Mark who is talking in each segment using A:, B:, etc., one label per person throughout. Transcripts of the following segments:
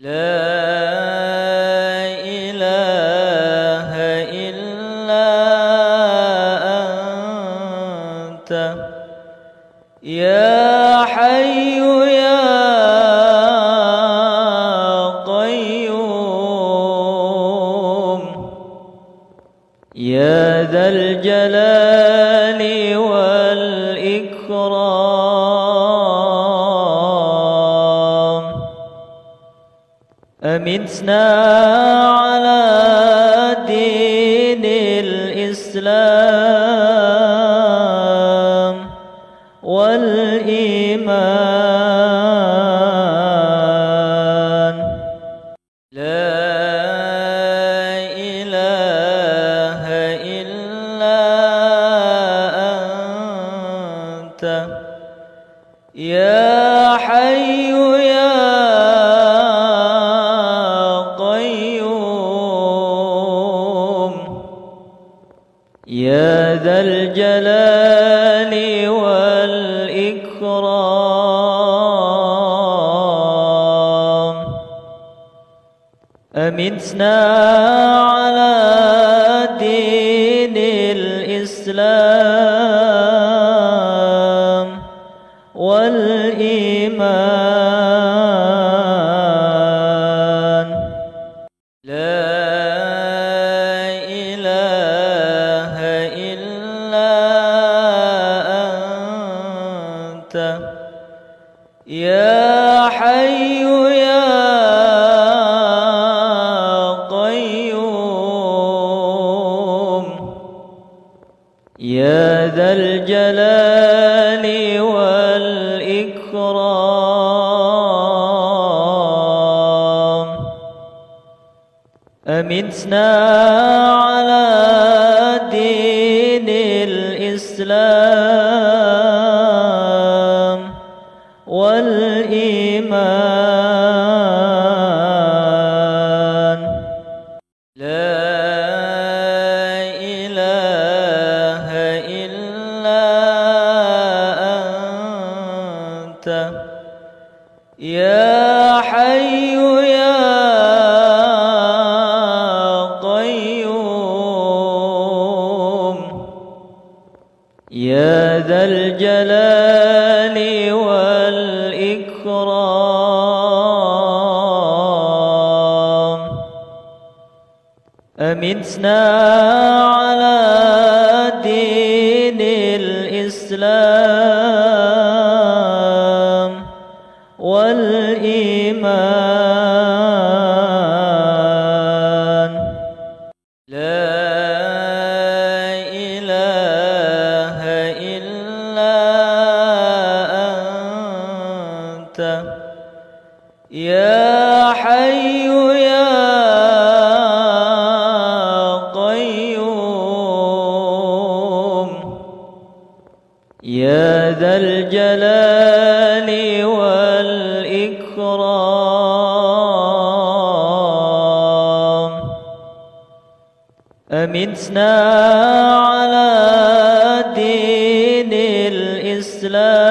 A: لا إله إلا أنت. يا حي يا قيوم. يا ذا الجلال أمتنا على دين الإسلام. يا ذا الجلال والإكرام. أمتنا على دين الإسلام. أنت يا حي يا قيوم يا ذا الجلال والإكرام أمتنا والإيمان لا إله إلا أنت. يا حي يا قيوم. يا ذا الجلال أمتنا على دين الإسلام. ذا الجلال والإكرام. أمتنا على دين الإسلام.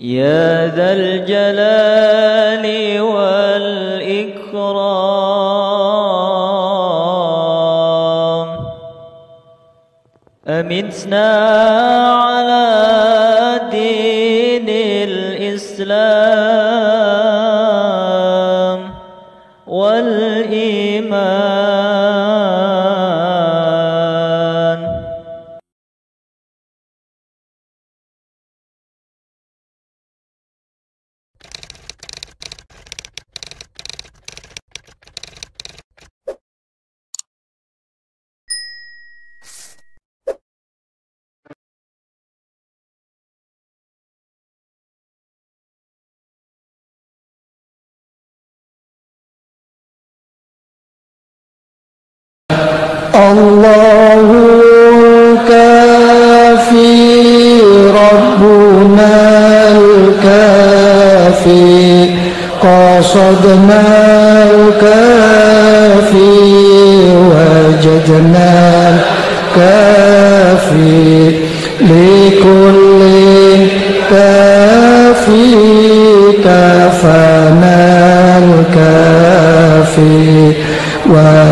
A: يا ذا الجلال والإكرام. أمتنا على دين الإسلام.
B: الله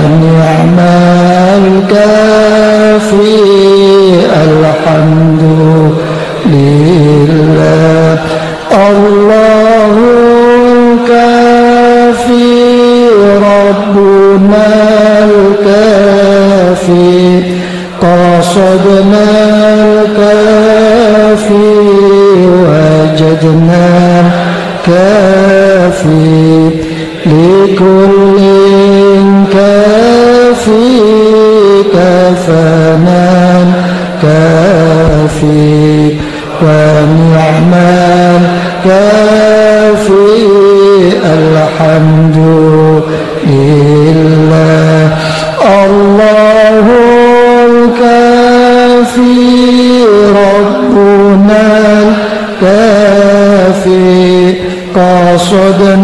B: ونعم الكافي الحمد لله. الله الكافي ربنا الكافي. قصدنا الكافي وجدنا كافي كافي ونعم كافي الحمد لله الله الكافي ربنا الكافي قصدنا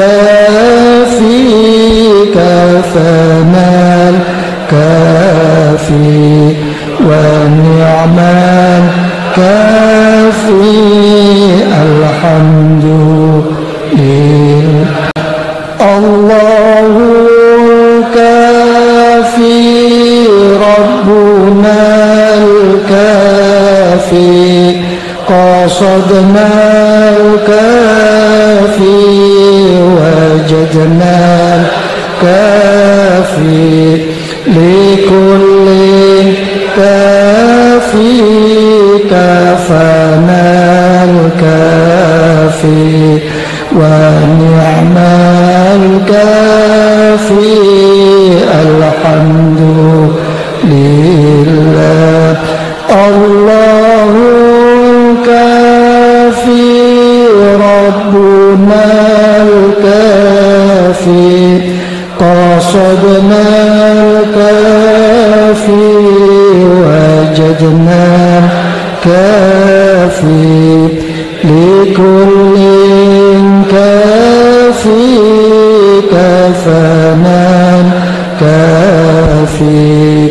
B: كافي كفانا الكافي ونعم الكافي. الحمد لله. الله الكافي. ربنا الكافي. قصدنا الكافي لكل كافي وجدنا كافي لكل كافي كفانا كافي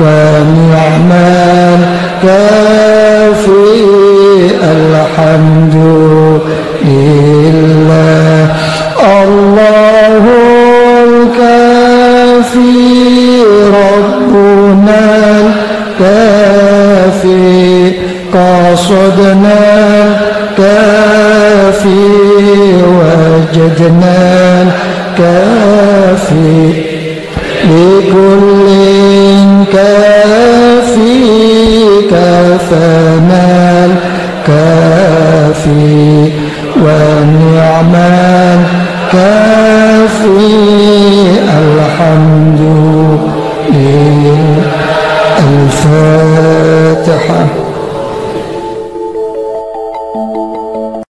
B: ونعم كافي قصدنا الكافي وجدنا الكافي لكل كافي كفانا الكافي ونعم الكافي